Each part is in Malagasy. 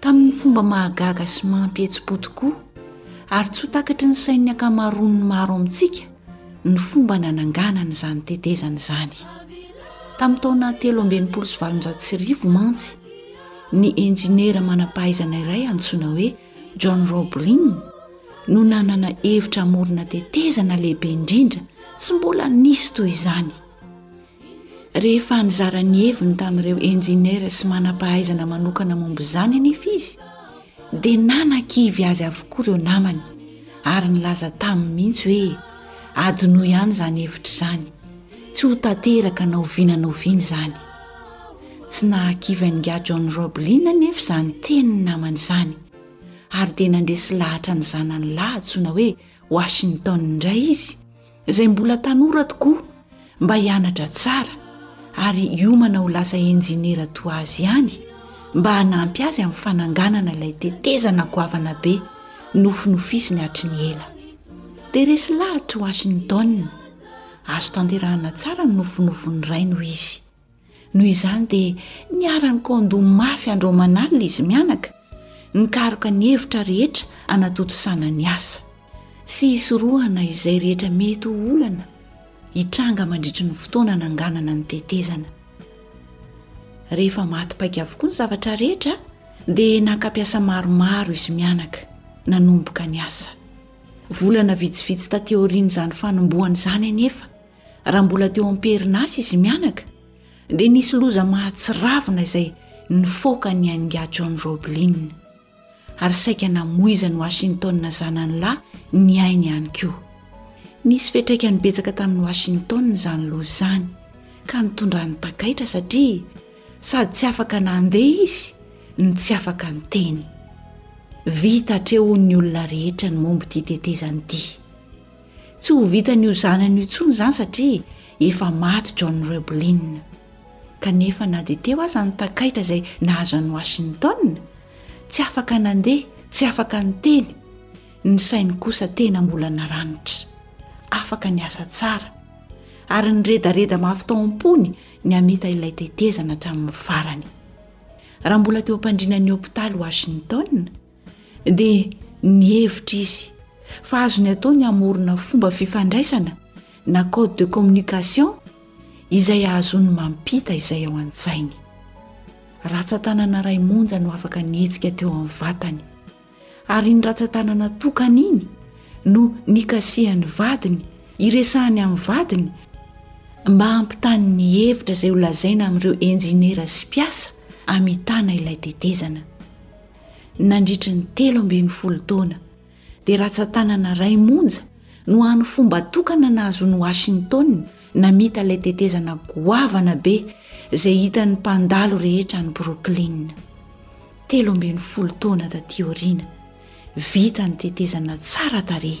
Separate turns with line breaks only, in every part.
tamin'ny fomba mahagaga sy mampihetsi-po tokoa, ary tsy ho takatry ny sain'ny ankamaroan'ny maro amintsika ny fomba nananganany izany tetezana izany. Tamin'ny taona telo amby enimpolo sy valonjato sy arivo mantsy, ny injeniera manam-pahaizana iray antsoina hoe John Roebling no nanana hevitra hamorona tetezana lehibe indrindra tsy mbola nisy toy izany. Rehefa nizara ny heviny tamin'ireo enjeniera sy manam-pahaizana manokana momba izany anefa izy, dia nanakivy azy avokoa ireo namany, ary nilaza taminy mihitsy hoe, Adinoy ihany izany hevitra izany. Tsy ho tanteraka na oviana na oviana izany. Tsy nahakivy an'ingahy John Roblin anefa izany tenin'ny namany izany, ary dia nandresy lahatra ny zanany lahy antsoina hoe Washington indray izy, izay mbola tanora tokoa mba hianatra tsara ary hiomana ho lasa enjeniera toa azy ihany mba hanampy azy amin'ny fananganana ilay tetezana goavana be nofinofisiny hatry ny ela. Dia resy lahatry Washington. Azo tanterahana tsara ny nofinofin'ny rainy hoy izy. Noho izany dia niara-nikaon-doha mafy andromanalina izy mianaka, nikaroka ny hevitra rehetra hanatontosana ny asa, sy hisorohana izay rehetra mety ho olana hitranga mandritry ny fotoana hananganana ny tetezana. Rehefa maty paika avokoa ny zavatra rehetra dia naka mpiasa maromaro izy mianaka, nanomboka ny asa. Volana vitsivitsy taty aorian'izany fanombohana izany anefa, Raha mbola teo am-perinasa izy mianaka, dia nisy loza mahatsiravina izay nifaoka ny ain'ingahy John Roblin, ary saika namoizan'i Washington zanany lahy ny ainy ihany koa. Nisy fiantraikany betsaka tamin'i Washington izany loza izany, ka nitondrany takaitra satria sady tsy afaka nandeha izy no tsy afaka niteny. Vita hatrehon'ny olona rehetra ny momba ity tetezana ity. Tsy ho vitan'io zanany io intsony izany satria efa maty John Reublin. Kanefa na dia teo aza ny takaitra izay nahazo an'i Washington, tsy afaka nandeha, tsy afaka niteny. Ny sainy kosa tena mbola naranitra. Afaka niasa tsara. Ary niredareda mafy tao am-pony ny hamita ilay tetezana hatramin'ny farany. Raha mbola teo am-pandriana ny hopitaly Washington, dia nihevitra izy fa azony atao ny hamorona fomba fifandraisana na code de communication izay hahazoany mampita izay ao an-tsainy. Ratsan-tanana iray monja no afaka nihetsika teo amin'ny vatany, ary iny ratsan-tanana tokana iny no nikasihan'ny vadiny hiresahany amin'ny vadiny mba hampitany ny hevitra izay holazaina amin'ireo enjinera sy mpiasa hamitana ilay tetezana. nandritry ny telo ambin'ny folo taona, dia ratsan-tanana ray monja no hany fomba tokana nahazoan'i Washington namita ilay tetezana goavana be izay hitan'ny mpandalo rehetra any Brooklyn. Telo ambin'ny folo taona taty aoriana, vita ny tetezana tsara tarehy.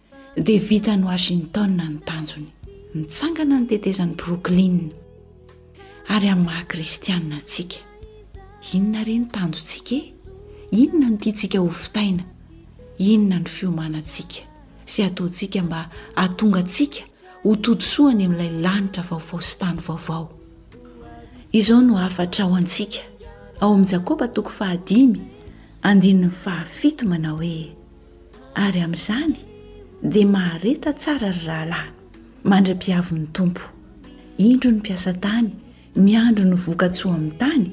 dia vitan'i Washington ny tanjony, mitsangana ny tetezan'i Brooklyn, ary amin'ny maha kristiana antsika. Inona re ny tanjontsika e? Inona no tiantsika hovitaina? Inona no fiomanantsika sy ataontsika mba hahatonga antsika ho todisoa any amin'ilay lanitra vaovao sy tany vaovao? Izao no hafatra ho antsika ao amin'ny Jakoba toko fahadimy andininy fahafito manao hoe, Ary amin'izany dia mahareta tsara ry rahalahy mandra-pihavin'ny Tompo. Indro ny mpiasa tany
miandry ny voka-tsoa amin'ny tany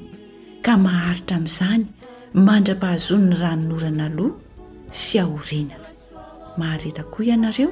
ka maharitra amin'izany mandra-pahazoany ny ranon'orana aloha sy aoriana. Mahareta koa ianareo.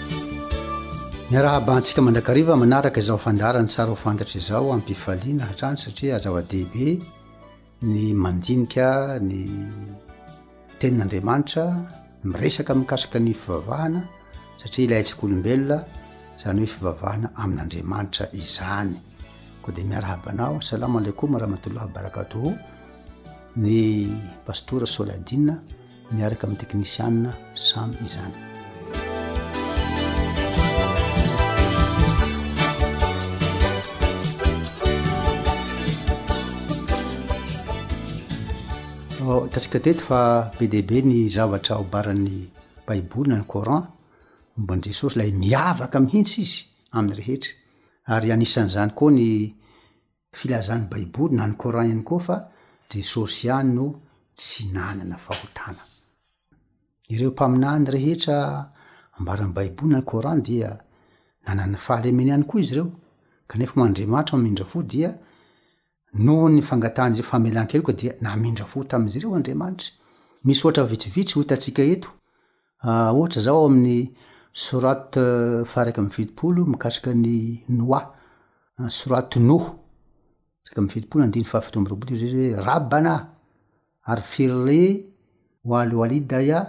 Miarahaba antsika mandrakariva manaraka izao fandaharana tsara ho fantatra izao ampifaliana hatrany satria zava-dehibe ny mandinika ny tenin'Andriamanitra miresaka mikasika ny fivavahana satria ilay antsika olombelona izany hoe fivavahana amin'Andriamanitra izany koa dia miarahaba anao salama alekouma rahmatoullah barakatohu ny pastora Soladina miaraka amin'ny teknisianina samy izany. Hitantsika teto fa be dia be ny zavatra ao baran'ny Baiboly na ny Coran momba an'i Jesosy, ilay miavaka mihitsy izy amin'ny rehetra. Ary anisan'izany koa ny Filazan'ny Baiboly na ny Coran ihany koa fa Jesosy ihany no tsy nanana fahotana. Ireo mpaminany rehetra ambaran'ny Baiboly na ny Coran dia nanana fahalemena ihany koa izy ireo, kanefa hoy Andriamanitra mamindra fo dia noho ny fangatahan'izay famelan-keloka dia namindra fo tamin'izy ireo Andriamanitra. Misy ohatra vitsivitsy ho hitantsika eto. Ohatra izao ao amin'ny Sourate faha-iraika amby fitopolo mikasika an'i Noa, Sourate Nouh, iraika amby fitopolo andininy faha-fito amby roapolo izy hoe, Rabbana arfirli wali walidaya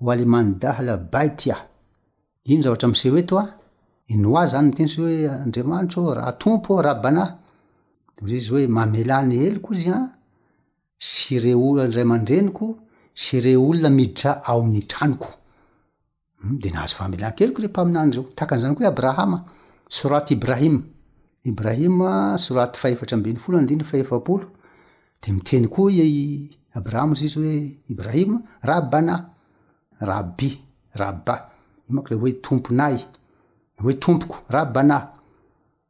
wali man dahla baitya, ino ny zavatra miseho eto an, i Noa izany miteny sy hoe, Andriamanitro ô, Raha Tompo ô, Rabbana, dia hoy izy hoe, mamelà ny heloko izy an, sy ireo olona ny ray aman-dreniko sy ireo olona miditra ao amin'ny tranoko. Humm dia nahazo famelan-keloka ireo mpaminany ireo. Tahaka an'izany koa i Abrahama, sourate Ibrahim, Ibrahima, sourate fahefatra ambin'ny folo andininy fahefapolo, dia miteny koa i Abrahama hoy izy hoe, Ibrahima, Rabbana, Rabbi, Rabba, io manko ilay hoe Tomponay, na hoe Tompoko, Rabbana,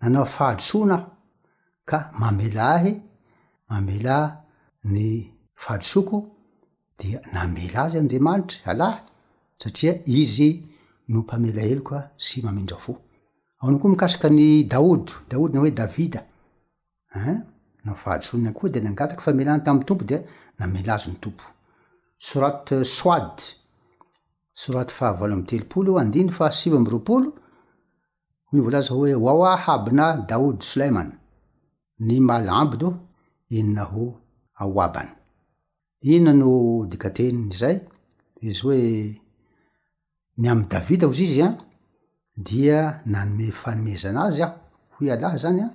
nanao fahadisoana aho ka mamela ahy, mamela ny fahadisoako, dia namela azy Andriamanitra, Allah, satria Izy no Mpamela heloka sy Mamindra fo. Ao ihany koa mikasika an'i Daoud, Daoud na hoe Davida, eh, nanao fahadisoana ihany koa dia nangataka famelana tamin'ny Tompo dia namela azy ny Tompo. Sourat Swad, Sourate fahavalo amby telopolo, andininy fahasivy amby roapolo, Hoy ny voalaza hoe, Wawa habna Daoud Suleiman, Ny mal ambdo inona ho aoabany. Inona no dikateny izay? Izy hoe, Ny amin'i Davida, hozy izy an, dia nanome fanomezana azy aho, hoy Allah izany an,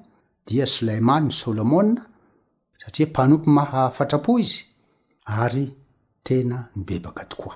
dia Suleiman, Solomona, satria mpanompo maha fatra-po izy, ary tena nibebaka tokoa.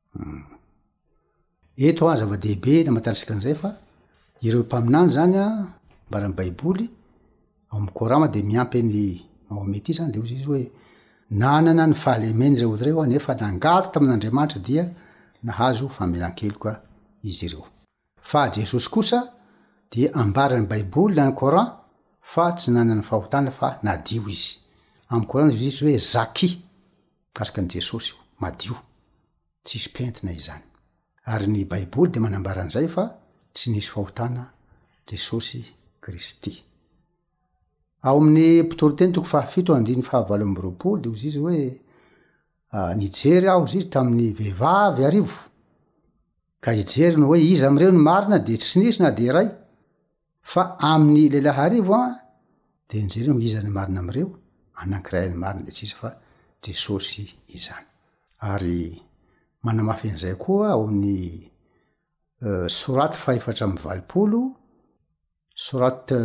Eto an, zava-dehibe ny hamantarana antsika an'izay fa ireo mpaminany zany an, ambara ny baiboly, ao amin'ny coran dia miampy an'i Mahomet ity zany de hoy izy hoe, nanana ny fahalemeny ireo olo ireo an, nefa nangaly tamin'Andriamanitra dia nahazo famelan-keloka izy ireo. Fa Jesosy kosa dia ambaran'ny baiboly na ny coran fa tsy nanana fahotana fa nadio izy. Amin'ny coran dia misy hoe Zaki mikasika an'i Jesosy io, madio,
tsisy pentina izany. Ary ny baiboly dia manambara an'izay fa tsy nisy fahotana Jesosy Kristy. Ao amin'ny Mpitoroteny toko fahafito andininy fahavalo amby roapolo dia hozy izy hoe, Nijery aho hozy izy tamin'ny vehivavy arivo. ka hijery ny hoe iza amin'ireo no marina dia tsy nisy na dia iray, fa amin'ny lehilahy arivo an, dia nijereo ny iza no marina amin'ireo, anankiray no marina dia tsy iza fa Jesosy izany. Ary manamafy an'izay koa ao amin'ny soraty fahefatra amby valopolo, soraty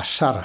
Ashara.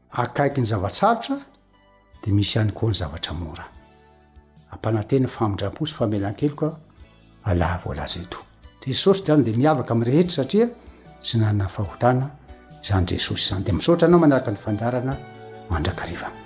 Akaiky ny zava-tsarotra dia misy ihany koa ny zavatra mora. Ampanantena ny famindram-po sy famelan-keloka Allah voalaza eto. Jesosy izany dia miavaka amin'ny rehetra satria tsy nanana fahotana izany Jesosy izany. Dia misaotra anao manaraka ny fandaharana mandrakariva.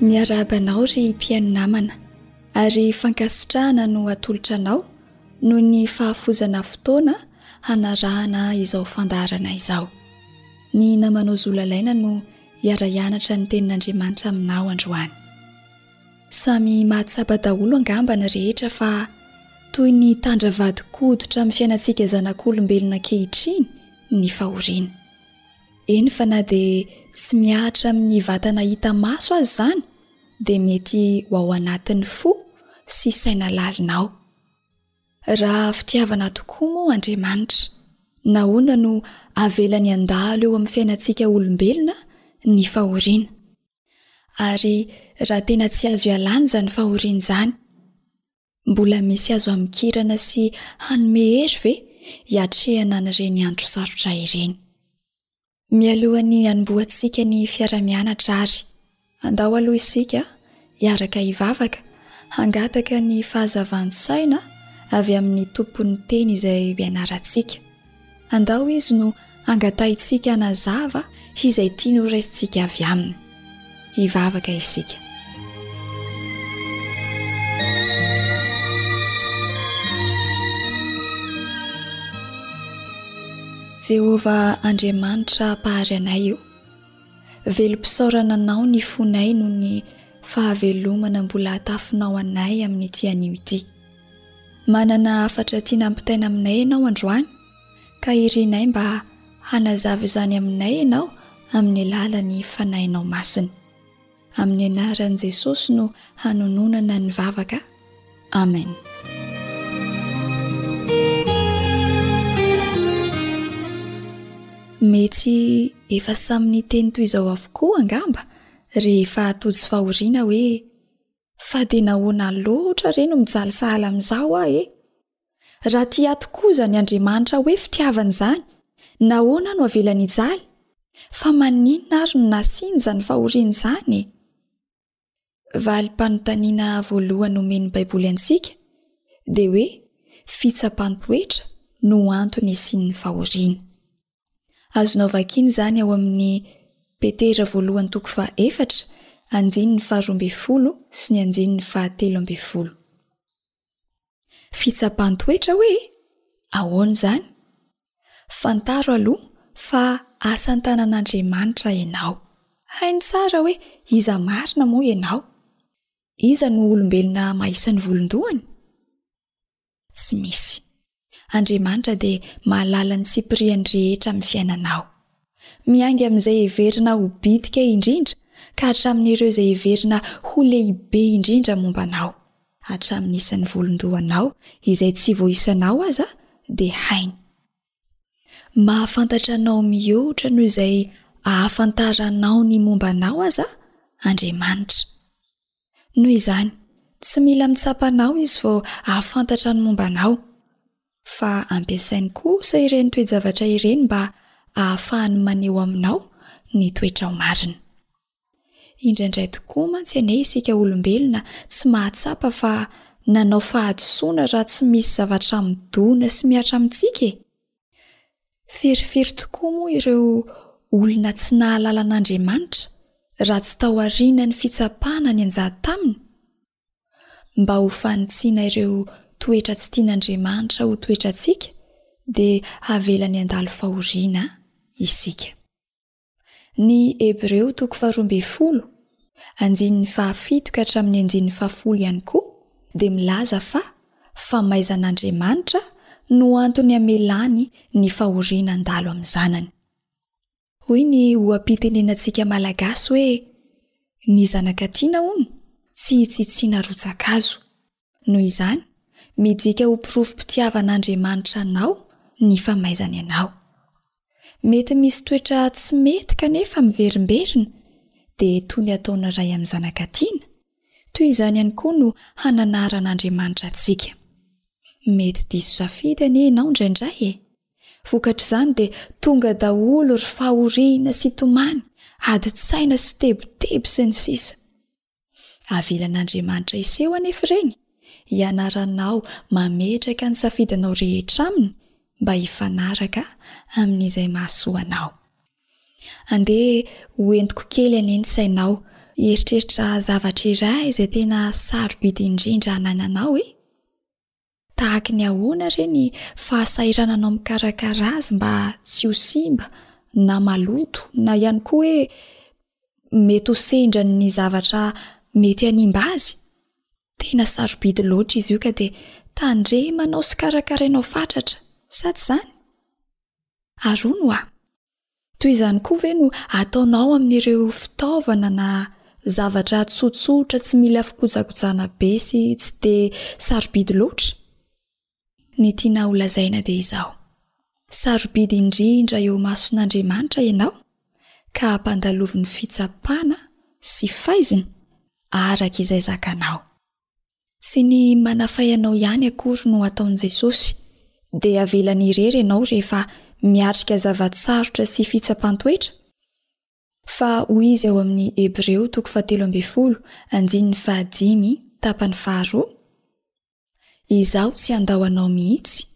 Miarahaba
anao ry mpihaino namana ary fankasitrahana no atolotra anao noho ny fahafozana fotoana hanarahana izao fandaharana izao. Ny namanao zolalaina no hiara-hianatra ny tenin'Andriamanitra aminao androany. Samy mahatsapa daholo angamba ny rehetra fa toy ny tandra vadin-koditra amin'ny fiainantsika zanak'olombelona ankehitriny ny fahoriana. Eny fa na dia tsy mihatra amin'ny vatana hita maso aza izany dia mety ho ao anatin'ny fo sy saina lalina ao. Raha fitiavana tokoa moa Andriamanitra, nahoana no avelany handalo eo amin'ny fiainantsika olombelona ny fahoriana? Ary raha tena tsy azo ialana izany fahoriana izany, mbola misy azo amikirana sy hanome hery ve hiatrehana an'ireny andro sarotra ireny? Mialohan'ny hanombohantsika ny fiaramianatra ary, andao aloha isika hiaraka hivavaka, hangataka ny fahazavan-tsaina avy amin'ny tompon'ny teny izay ianarantsika. Andao izy no hangatahintsika hanazava izay tiany horaisintsika avy aminy. Hivavaka isika. Jehovah Andriamanitra Mpahary anay o, velom-pisaorana Anao ny fonay noho ny fahavelomana mbola atafinao anay amin'ity anio ity. Manana hafatra tiana hampitaina aminay ianao androany ka irinay mba hanazava izany aminay ianao amin'ny alalan'ny Fanahinao Masina. Amin'ny anaran'i Jesosy no hanononana ny vavaka. Amen. Mety efa samy niteny toy izao avokoa angamba rehefa tojo fahoriana hoe Fa dia nahoana loatra re no mijaly sahala amin'izao aho e? Raha tia tokoa izany Andriamanitra hoe fitiavana izany, nahoana no avelany hijaly? Fa maninona ary no nasiany izany fahoriana izany e? Valim-panontaniana voalohany omen'ny Baiboly antsika dia hoe fitsapan-toetra no antony isian'ny fahoriana. Azonao vakiana izany ao amin'ny Petera voalohany toko faha efatra, andininy faha roa ambin'ny folo sy ny andininy faha telo ambin'ny folo. Fitsapan-toetra hoe ahoana izany? Fantaro aloha fa asa an-tanan'Andriamanitra ianao. Hainy tsara hoe iza marina moa ianao. Iza no olombelona maha isan'ny volon-dohany? Tsy misy. Andriamanitra dia mahalala ny tsipiriany rehetra amin'ny fiainanao. Miainga amin'izay heverina ho bitika indrindra ka hatramin'ireo izay heverina ho lehibe indrindra momba anao. Hatramin'ny isan'ny volondohanao izay tsy voaisanao aza dia hainy. Mahafantatra anao mihoatra noho izay ahafantaranao ny momba anao aza Andriamanitra. Noho izany, tsy mila mitsapa anao izy vao hahafantatra ny momba anao, fa ampiasainy kosa ireny toe-javatra ireny mba hahafahany maneho aminao ny toetrao marina. Indraindray tokoa mantsy anie isika olombelona tsy mahatsapa fa nanao fahadisoana raha tsy misy zavatra midona sy mihatra amintsika e! Firifiry tokoa moa ireo olona tsy nahalala an'Andriamanitra raha tsy tao aorianan'ny fitsapana nianjady taminy? Mba ho fanitsiana ireo toetra tsy tian'Andriamanitra ho toetrantsika dia avelany handalo fahoriana isika. Ny Hebreo toko faharoa ambin'ny folo, andininy fahafito ka hatramin'ny andininy fahafolo ihany koa dia milaza fa famaizan'Andriamanitra no antony hamelany ny fahoriana handalo amin'ny zanany. Hoy ny oha-pitenenantsika malagasy hoe, Ny zanaka tiana hono, tsy hitsitsiana rotsakazo. Noho izany, midika ho porofom-pitiavan'Andriamanitra anao ny famaizany anao. Mety misy toetra tsy mety kanefa miverimberina, dia toy ny ataon'ny ray amin'ny zanaka tiana, toy izany ihany koa no hananaran'Andriamanitra antsika. Mety diso safidy anie ianao indraindray e! Vokatr'izany dia tonga daholo ry fahoriana sy tomany, adin-tsaina sy tebiteby sy ny sisa. Avelan'Andriamanitra hiseho anefa ireny, hianaranao mametraka ny safidinao rehetra aminy mba hifanaraka amin'izay mahasoa anao. Andeha hoentiko kely anie ny sainao, hieritreritra zavatra iray izay tena sarobidy indrindra anananao e! Tahaky ny ahoana re ny fahasahirananao mikarakara azy mba tsy ho simba na maloto na ihany koa hoe mety ho sendra ny zavatra mety hanimba azy? Tena sarobidy loatra izy io ka dia tandremanao sy karakarainao fatratra, sa tsy izany? Aroa no ahy. Toy izany koa ve no ataonao amin'ireo fitaovana na zavatra tsotsotra tsy mila fikojakojana be sy tsy dia sarobidy loatra? Ny tiana holazaina dia izao, Sarobidy indrindra eo imason'Andriamanitra ianao ka ampandalovin'ny fitsapana sy faizina araka izay zakanao. Tsy ny manafay anao ihany akory no ataon'i Jesosy, dia avelany irery ianao rehefa miatrika zava-tsarotra sy fitsapan-toetra, fa hoy izy ao amin'ny Hebreo toko fahatelo ambin'ny folo andininy fahadimy tapany faharoa, Izaho tsy handao anao mihitsy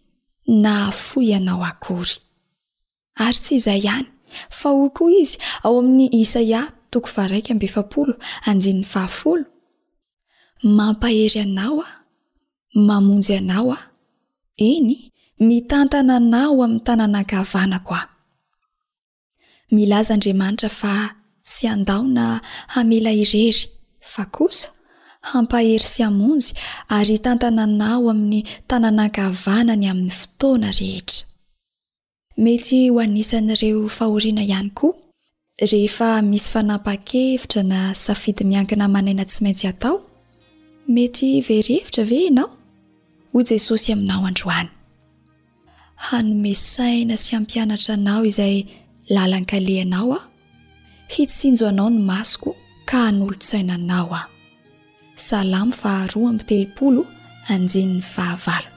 na hahafoy anao akory. Ary tsy izay ihany, fa hoy koa izy ao amin'ny Isaia toko faharaika amby efapolo andininy fahafolo, Mampahery anao aho, mamonjy anao aho, eny, mitantana anao amin'ny tanana ankavanako aho. Milaza Andriamanitra fa tsy handao na hamela irery, fa kosa hampahery sy hamonjy ary hitantana anao amin'ny tanana ankavanany amin'ny fotoana rehetra. Mety ho anisan'ireo fahoriana ihany koa rehefa misy fanapahan-kevitra na safidy miankina aman'aina tsy maintsy atao. Mety very hevitra ve ianao? Hoy Jesosy aminao androany. Hanome saina sy hampianatra anao izay lalan-kalehanao aho. Hitsinjo anao ny masoko ka hanolo-tsaina anao aho. Salamo faharoa amby telopolo andinin'ny fahavalo.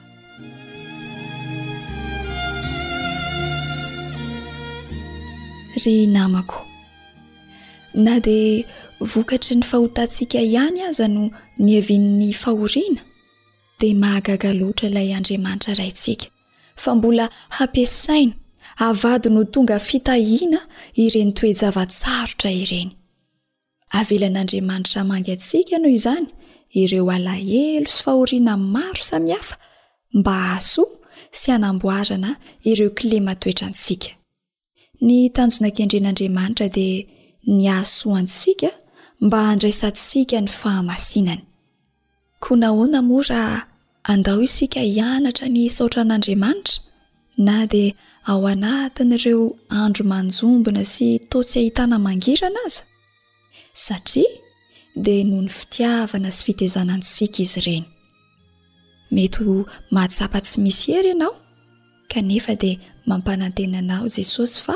Ry namako, na dia vokatry ny fahotantsika ihany aza no niavian'ny fahoriana, dia mahagaga loatra ilay Andriamanitra Raintsika fa mbola hampiasainy havadiny ho tonga fitahiana ireny toe-java-tsarotra ireny. Avelan'Andriamanitra hamangy antsika noho izany ireo alahelo sy fahoriana maro samihafa mba hahasoa sy hanamboarana ireo kilema toetrantsika. Ny tanjona kendren'Andriamanitra dia ny hahasoa antsika mba handraisantsika ny fahamasinany. Koa nahoana moa raha andao isika hianatra ny hisaotra an'Andriamanitra na dia ao anatin'ireo andro manjombona sy toa tsy ahitana mangirana aza? Satria dia noho ny fitiavana sy fitaizana antsika izy ireny. Mety ho mahatsapa tsy misy hery ianao, kanefa dia mampanantena anao Jesosy fa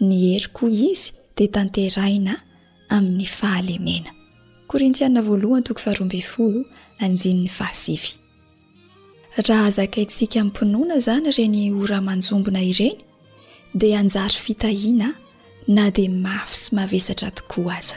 Ny hery koa izy dia tanterahina amin'ny fahalemena. Korintiana voalohany toko faharoa ambin'ny folo andininy fahasivy. Raha zakaintsika am-pinoana izany ireny ora manjombona ireny dia hanjary fitahiana na dia mafy sy mavesatra tokoa aza.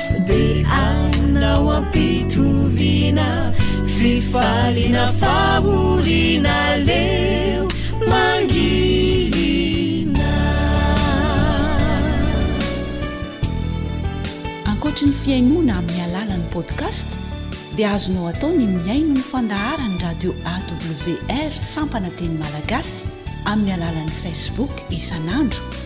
Dia anao am-pitoviana fifaliana fahoriana Aleo mangilina
Ankoatry ny fihainoana amin'ny alalan'ny podcast dia azonao atao ny mihaino ny fandaharan'ny Radio AWR sampana teny malagasy amin'ny alalan'ny Facebook isan'andro.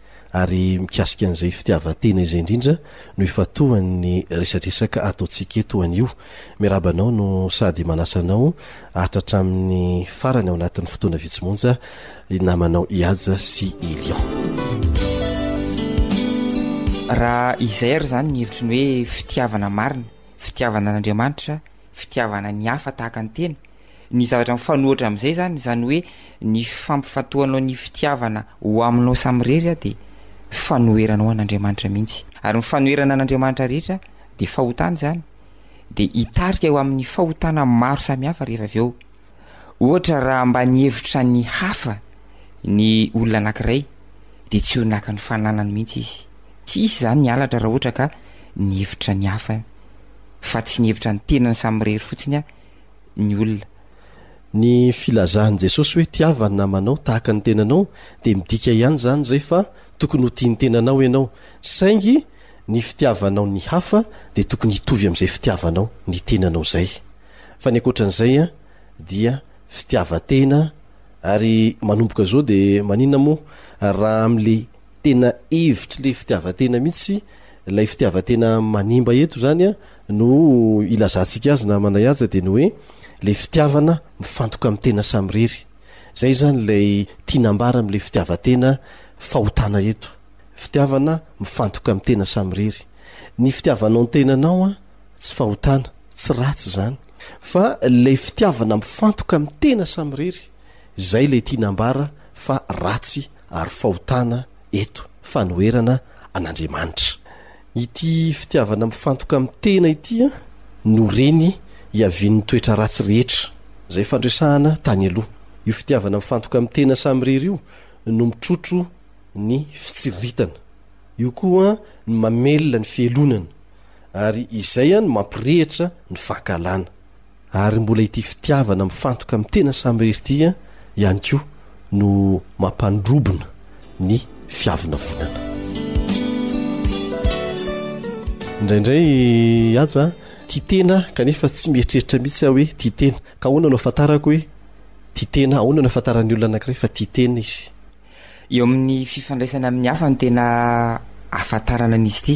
Ary mikasika an'izay fitiavan-tena izay indrindra no ifantohan'ny resadresaka ataontsika eto anio. Miarahaba anao no sady manasa anao hahatra hatramin'ny farany ao anatin'ny fotoana vitsy monja i namanao Ihaja sy i Lion.
Raha izay ary izany ny hevitry ny hoe fitiavana marina, fitiavana an'Andriamanitra, fitiavana ny hafa tahaka ny tena, Ny zavatra mifanohitra amin'izay izany, izany hoe ny fampifantohanao ny fitiavana ho aminao samirery aho dia fanoheranao an'Andriamanitra mihitsy. Ary ny fanoherana an'Andriamanitra rehetra dia fahotana izany, dia hitarika ho amin'ny fahotana maro samihafa rehefa avy eo. Ohatra raha mba nihevitra ny hafa ny olona anankiray dia tsy ho naka ny fananany mihitsy izy. Tsy hisy izany ny halatra raha ohatra ka nihevitra ny hafa fa tsy nihevitra ny tenany samirery fotsiny aho. ny olona.
Ny filazan'i Jesosy hoe tiava ny namanao tahaka ny tenanao dia midika ihany izany izay fa tokony ho tia ny tenanao ianao, saingy ny fitiavanao ny hafa dia tokony hitovy amin'izay fitiavanao ny tenanao izay. Fa ny ankoatra an'izay dia fitiavan-tena ary manomboka izao dia maninona moa raha amin'ilay tena hevitr'ilay fitiavan-tena mihitsy ilay fitiavan-tena manimba eto izany No ilazantsika azy namana Yajah dia ny hoe ilay fitiavana mifantoka amin'ny tena samirery. Izay izany ilay tiana ambara amin'ilay fitiavan-tena fahotana eto. Fitiavana mifantoka amin'ny tena samirery. Ny fitiavanao ny tenanao an, tsy fahotana, tsy ratsy izany. Fa ilay fitiavana mifantoka amin'ny tena samirery, izay ilay tiana ambara fa ratsy ary fahotana eto, fanoherana an'Andriamanitra. Ity fitiavana mifantoka amin'ny tena ity no reny iavian'ny toetra ratsy rehetra, izay fandresahana tany aloha. Io fitiavana mifantoka amin'ny tena samirery io no mitrotro ny fitsiriritana. Io koa no mamelona ny fihelonana, ary izay no mampirehitra ny fankahalana. Ary mbola ity fitiavana mifantoka amin'ny tena samy rt ihany koa no mampandrobona ny fiavonavonana. Indraindray aza tia tena kanefa tsy mieritreritra mihitsy aho hoe tia tena. Ka ahoana no ahafantarako hoe tia tena? Ahoana no ahafantaran'ny olona anankiray fa tia tena izy?
Eo amin'ny fifandraisany amin'ny hafa no tena ahafantarana an'izy ity.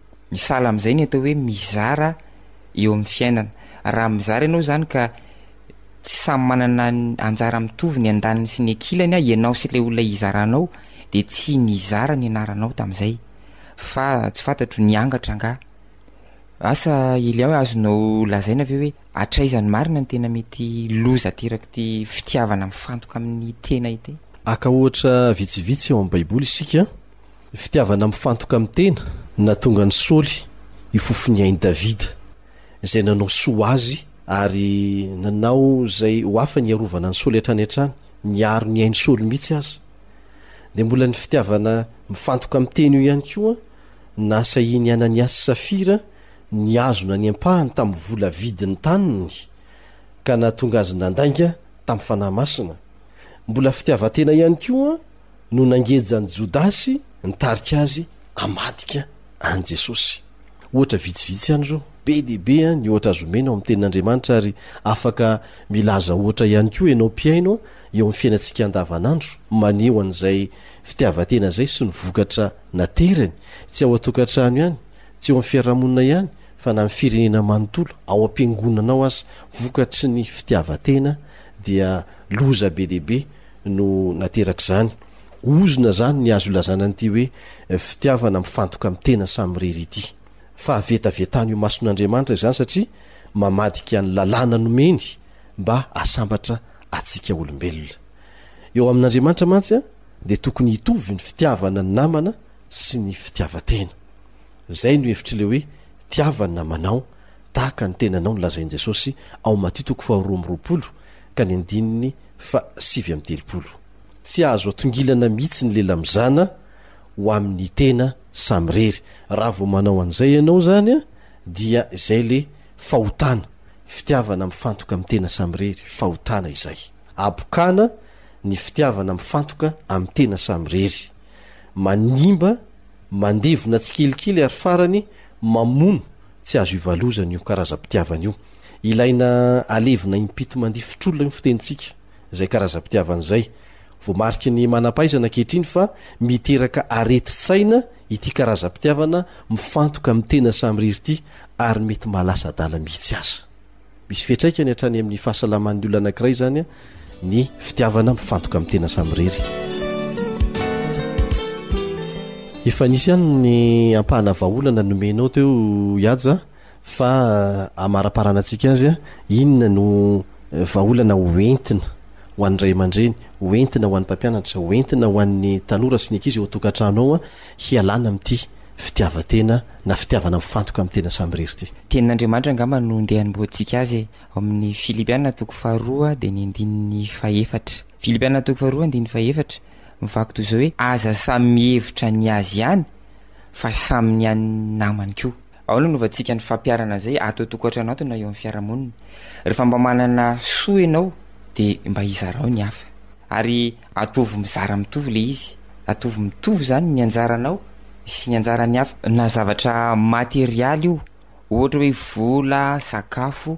Ny sahala amin'izay ny atao hoe mizara eo amin'ny fiainana. Raha mizara ianao izany ka tsy samy manana anjara mitovy ny andaniny sy ny ankilany, ianao sy ilay olona izaranao, dia tsy nizara ny anaranao tamin'izay. Fa tsy fantatro niangatra angaha? Asa Elia hoe azonao lazaina ve hoe hatraiza ny marina no tena mety loza aterak'ity fitiavana mifantoka amin'ny tena ity?
Haka ohatra vitsivitsy ao amin'ny Baiboly isika. Fitiavana mifantoka amin'ny tena no nahatonga an'i Saoly hifofo ny ain'i Davida, izay nanao soa azy ary nanao izay ho afany hiarovana an'i Saoly hatrany hatrany, niaro ny ain'i Saoly mihitsy aza. Dia mbola ny fitiavana mifantoka amin'ny tena io ihany koa no nahasahian'i Anania sy Safira nihazona ny ampahany tamin'ny vola vidin'ny taniny, ka nahatonga azy nandainga tamin'ny Fanahy Masina. Mbola fitiavan-tena ihany koa no nangejan'i Jodasy nitarika azy hamadika an'i Jesosy. Ohatra vitsivitsy ihany ireo. Be dia be ny ohatra azo omena ao amin'ny Tenin'Andriamanitra ary afaka milaza ohatra ihany koa ianao mpihaino eo amin'ny fiainantsika andavanandro maneho an'izay fitiavan-tena izay sy ny vokatra naterany, tsy ao an-tokantrano ihany, tsy eo amin'ny fiarahamonina ihany fa na amin'ny firenena manontolo, ao am-piangonana ao aza. Vokatry ny fitiavan-tena dia loza be dia be. no naterak'izany. Ozona izany ny azo ilazana an'ity hoe fitiavana mifantoka amin'ny tena samirery ity. Fahavetavetana io mason'Andriamanitra izany satria mamadika ny lalàna nomeny mba hasambatra antsika olombelona. Eo amin'Andriamanitra mantsy dia tokony hitovy ny fitiavana ny namana sy ny fitiavan-tena. Izay no hevitr'ilay hoe tiava ny namanao tahaka ny tenanao nolazain'i Jesosy ao Matio toko faharoa amby roapolo ka ny andininy faha sivy amby telopolo. Tsy azo atongilana mihitsy ny lela mizana ho amin'ny tena samirery. Raha vao manao an'izay ianao izany dia izay le fahotana, fitiavana mifantoka amin'ny tena samirery, fahotana izay. Abokana ny fitiavana mifantoka amin'ny tena samirery. Manimba, mandevona tsikelikely ary farany mamono
tsy azo ivalozana io karazam-pitiavana io. Ilaina alevina impito mandifotr'olona io ny fitenintsika, izay karazam-pitiavana izay. Voamariky ny manam-pahaizana ankehitriny fa miteraka aretin-tsaina ity karazam-pitiavana mifantoka amin'ny tena samirery ity, ary mety mahalasa adala mihitsy aza. Misy fiantraikany hatrany amin'ny fahasalaman'ny olona anankiray izany ny fitiavana mifantoka amin'ny tena samirery. Efa nisy ihany ny ampahana vahaolana nomenao teo i Haja. Fa amaraparana antsika azy, inona no vahaolana ho entina ho an'ny ray aman-dreny, ho entina ho an'ny mpampianatra, ho entina ho an'ny tanora sy ny ankizy eo an-tokantrano ao hialana amin'ity fitiavan-tena na fitiavana mifantoka amin'ny tena samirery ity?
Tenin'Andriamanitra angamba no ndeha hanombohantsika azy ao amin'ny Filipiana toko faharoa dia ny andininy fahefatra. Filipiana toko faharoa andininy fahefatra, mivaky toy izao hoe, Aza samy mihevitra ny azy ihany fa samy ny an'ny namany koa. Ahoana no novantsika ny fampiharana an'izay ato an-tokantrano ato na eo amin'ny fiarahamonina? Rehefa mba manana soa ianao dia mba hizarao ny hafa. Ary ataovy mizara mitovy ilay izy. Ataovy mitovy izany ny anjaranao sy ny anjaran'ny hafa. Na zavatra materialy io, ohatra hoe vola, sakafo,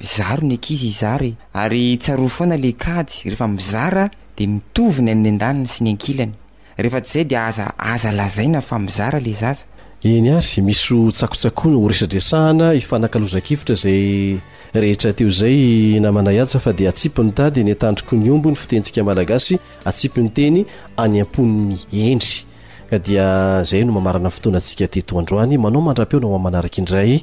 Zaro ny ankizy hizara e! Ary tsarovy foana
le kajy, refa mizara de mitovy ny an'ny andaniny sy ny ankilany. Refa tsy zay de aza aza lazaina fa mizara le zaza.
Eny ary, misy ho tsakotsakoina, ho resadresahana, hifanakalozan-kevitra izay rehetra teo izay namanay aja fa dia atsipy ny tady eny an-tandroky ny omby ny fitenintsika malagasy, atsipy ny teny any am-pon'ny hendry. Ka dia izay no mamarana ny fotoanantsika teto androany. Manao mandra-peo ny roa manaraka indray.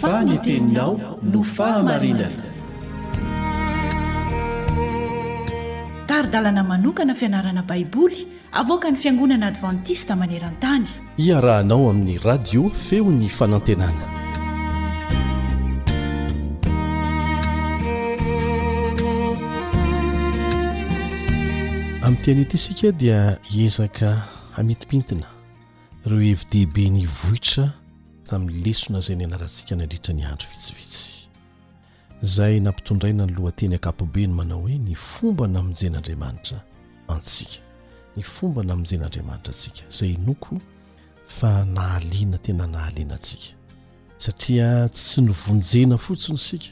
Fa ny
teninao no fahamarinana.
Tari-dalana manokana fianarana Baiboly avoakan'ny Fiangonana Advantista maneran-tany.
Iarahanao amin'ny Radio Feon'ny Fanantenana. Amin'ny teny ity isika dia hiezaka hamintimintina ireo hevi-dehibe nivoitra tamin'ny lesona izay nianarantsika nandritra ny andro vitsivitsy. izay nampitondraina ny lohateny ankapobeny manao hoe ny fomba namonjen'Andriamanitra antsika, ny fomba namonjen'Andriamanitra antsika, izay inoako fa nahaliana tena nahaliana antsika satria tsy novonjena fotsiny isika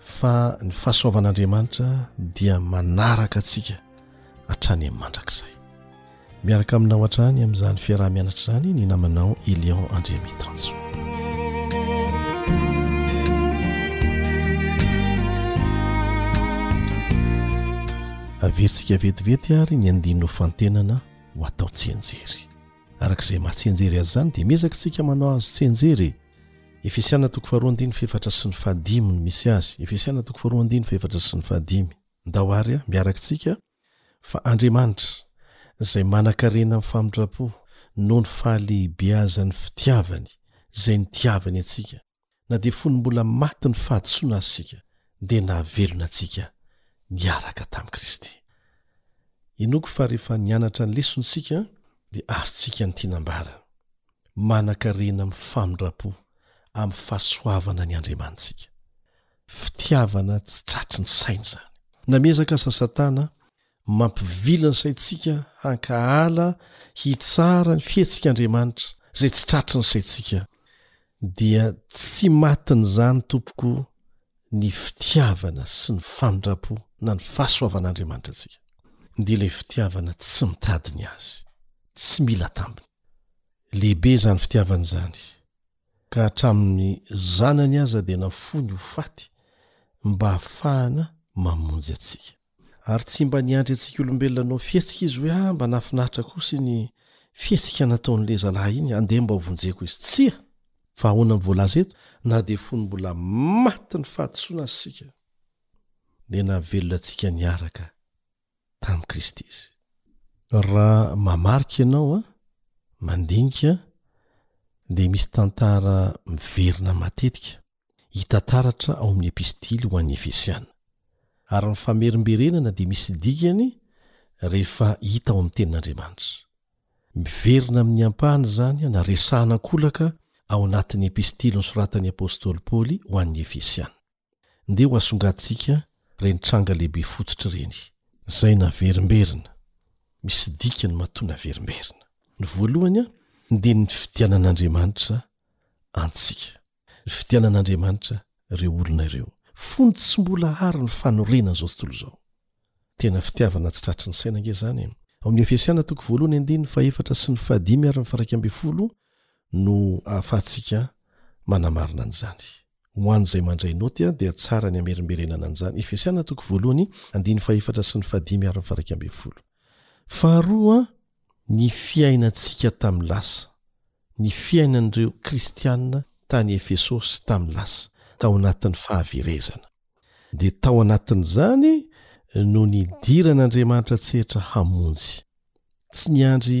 fa ny fahasoavan'Andriamanitra dia manaraka antsika hatrany am'mandrakizay. Miaraka aminao hatrany amin'izany fiaraha-mianatra izany ny namanao Elion Andriamitanjo. Averintsika vetivety ary ny andininy fantenana ho atao tsianjery. Araka izay maha tsianjery azy izany dia miezaka isika manao azy tsianjery e. Efesiana toko faharoa andininy fefatra sy ny fahadimy no misy azy. Efesiana toko faharoa andininy fefatra sy ny fahadimy. Ndao ary miaraka isika Fa Andriamanitra, izay manan-karena amin'ny famindram-po, noho ny fahalehibeazan'ny fitiavany izay nitiavany antsika, na dia fony mbola maty ny fahadisoana aza isika, dia nahavelona antsika niaraka tamin'i Kristy. Inoako fa rehefa nianatra ny lesona isika, dia azontsika ny tinam-bara. Manan-karena amin'ny famindram-po amin'ny fahasoavana ny Andriamanitsika. Fitiavana tsy tratry ny saina izany. Na miezaka aza Satana mampivily ny saintsika hankahala hitsara ny fihetsik'Andriamanitra izay tsy tratry ny saintsika, dia tsy matin'izany tompoko ny fitiavana sy ny famindram-po na ny fahasoavan'Andriamanitra antsika. Dia ilay fitiavana tsy mitady ny azy, tsy mila tambiny. Lehibe izany fitiavana izany, ka hatramin'ny zanany aza dia nafoiny ho faty mba hahafahana mamonjy antsika. Ary tsy mba niandry antsika olombelona hanao fihetsika izy hoe ah mba nahafinaritra kosa iny fihetsika nataon'le zalahy iny andeha mba ho vonjeko izy. Tsia! Fa ahoana ny voalaza eto, na dia fony mbola matin'ny fahadisoana aza isika dia nahavelona antsika niaraka tamin'i Kristy izy. Raha mamarika ianao an, mandinika an, dia misy tantara miverina matetika, hita taratra ao amin'ny Epistily ho an'ny Efesiana. Ary ny famerimberenana dia misy dikany rehefa hita ao amin'ny Tenin'Andriamanitra. Miverina amin'ny ampahany izany an, na resahana an-kolaka ao anatin'ny Epistily nosoratan'ny Apostoly Paoly ho an'ny Efesiana. Ndeha ho asongadintsika ireny tranga lehibe fototra ireny. Izay naverimberina. Misy dikany matoa naverimberina. Ny voalohany dia ny fifidianan'Andriamanitra antsika. Nifidianan'Andriamanitra ireo olona ireo, fony tsy mbola àry ny fanorenan'izao tontolo izao. Tena fitiavana tsy tratry ny saina ange izany e! Ao amin'ny Efesiana toko voalohany andininy fahefatra sy ny fahadimy ary ny faharaika ambin'ny folo no ahafahantsika manamarina an'izany. Ho an'izay mandray naoty dia tsara ny hamerimberenana an'izany. Efesiana toko voalohany andiny fahefatra sy ny fahadimy ary ny faraika ambin'ny folo. Faharoa, ny fiainantsika tamin'ny lasa. Ny fiainan'ireo kristiana tany Efesosy tamin'ny lasa, tao anatin'ny fahaverezana. Dia tao anatin'izany no nidiran'Andriamanitra an-tsehatra hamonjy. Tsy niandry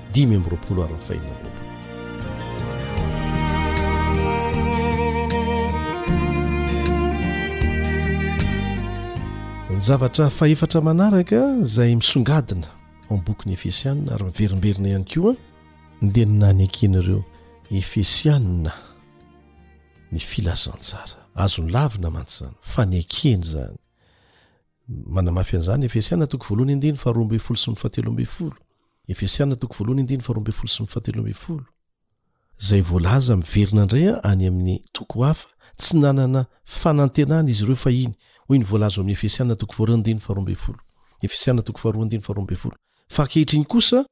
dimy amby roapolo ary ny faheno roa. Ny zavatra fahefatra manaraka izay misongadina ao ny bokin'ny Efesianina ary miverimberina ihany koa dia ny naneken'ireo Efesianina ny filazantsara. Azony lavina mantsy izany, fanekena izany. Manamafy an'izany Efesiana toko voalohany andininy faharoa ambin'ny folo sy ny fahatelo ambin'ny folo. Efesiana toko voalohany andininy faharoa ambin'ny folo sy ny fahatelo ambin'ny folo. Izay voalaza miverina indray any amin'ny toko hafa, tsy nanana fanantenana izy ireo fahiny, hoy ny voalaza ao amin'ny Efesiana toko voalohany andininy faharoa ambin'ny folo. Efesiana toko faharoa andininy faharoa ambin'ny folo. Fa ankehitriny kosa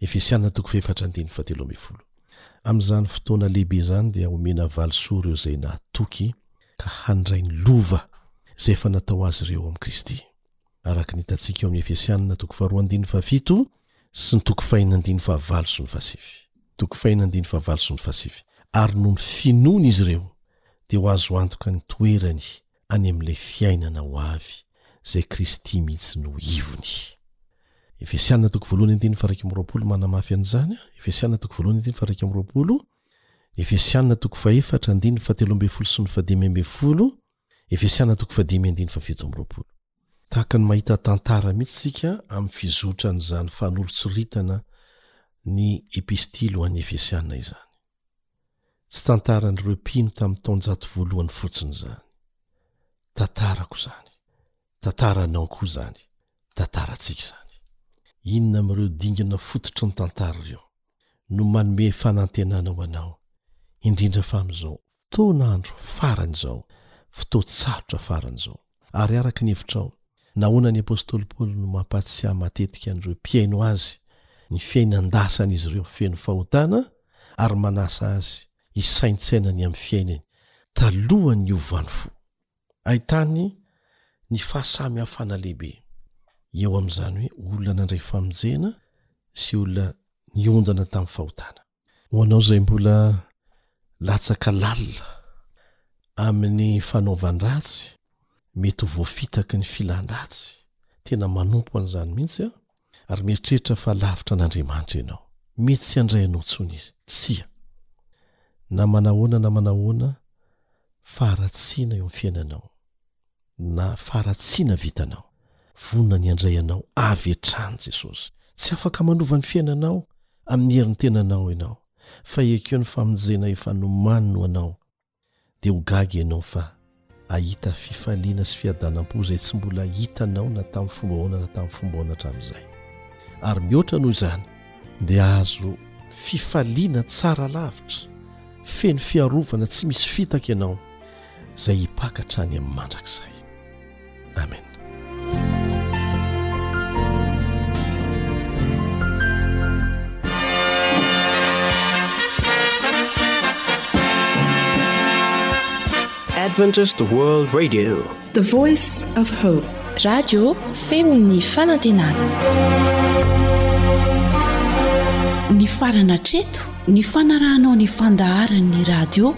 Efesiana toko fahefatra andininy fahatelo ambin'ny folo. Amin'izany fotoana lehibe izany dia homena valisoa ireo izay nahatoky ka handray ny lova izay efa natao azy ireo amin'i Kristy. Araka ny hitantsika ao amin'ny Efesiana toko faharoa andininy fahafito sy ny toko fahena andininy fahavalo sy ny fahasivy. Toko fahena andininy fahavalo sy ny fahasivy. Ary noho ny finoany izy ireo dia ho azo antoka ny toerany any amin'ilay fiainana ho avy izay Kristy mihitsy no ivony. Efesiana toko voalohany andininy faha iraika amby roapolo manamafy an'izany. Efesiana toko voalohany andininy faha iraika amby roapolo. Efesiana toko fahefatra andininy fahatelo ambin'ny folo sy ny fahadimy ambin'ny folo. Efesiana toko fahadimy andininy fahafito amby roapolo. Tahaka ny mahita tantara mihitsy isika amin'ny fizotran'izany fanolotsoritana ny epistily ho an'ny Efesiana izany. Tsy tantaran'ireo mpino tamin'ny taonjato voalohany fotsiny izany. Tantarako izany. Tantaranao koa izany. Tantarantsika izany. Inona amin'ireo dingana fototry ny tantara ireo no manome fanantenana ho anao, indrindra fa amin'izao fotoana andro farany izao, fotoan-tsarotra farany izao? Ary araka ny hevitrao, nahoana ny apostoly Paoly no mampahatsiahy matetika an'ireo mpihaino azy ny fiainan-dasan'izy ireo feno fahotana ary manasa azy hisaintsaina ny amin'ny fiainany talohan'ny hiovany fo? Ahitany ny fahasamihafana lehibe eo amin'izany hoe olona nandray famonjena sy olona niondana tamin'ny fahotana. ho anao izay mbola latsaka lalina amin'ny fanaovan-dratsy mety ho voafitaky ny filan-dratsy tena manompo an'izany mihitsy a ary mieritreritra fa lavitra an'Andriamanitra ianao mety tsy handray anao intsony izy tsia na manahoana na manahoana faharatsiana eo amin'ny fiainanao na faharatsiana vitanao. Vonona ny handray anao avy hatrany Jesosy. Tsy afaka manova ny fiainanao amin'ny herin'ny tenanao ianao fa ekeo ny famonjena efa nomaniny ho anao dia ho gaga ianao fa ahita fifaliana sy fiadanam-po izay tsy mbola hitanao na tamin'ny fomba ahoana na tamin'ny fomba ahoana hatramin'izay. Ary mihoatra noho izany dia ahazo fifaliana tsara lavitra, feno fiarovana tsy misy fitaka ianao. izay hipaka hatrany amin'ny mandrakizay. Amena.
Adventist World Radio,
the voice of hope. Radio femin'ny fanantenana.
Ny farana treto ny fanarahanao ny fandaharan'ny radio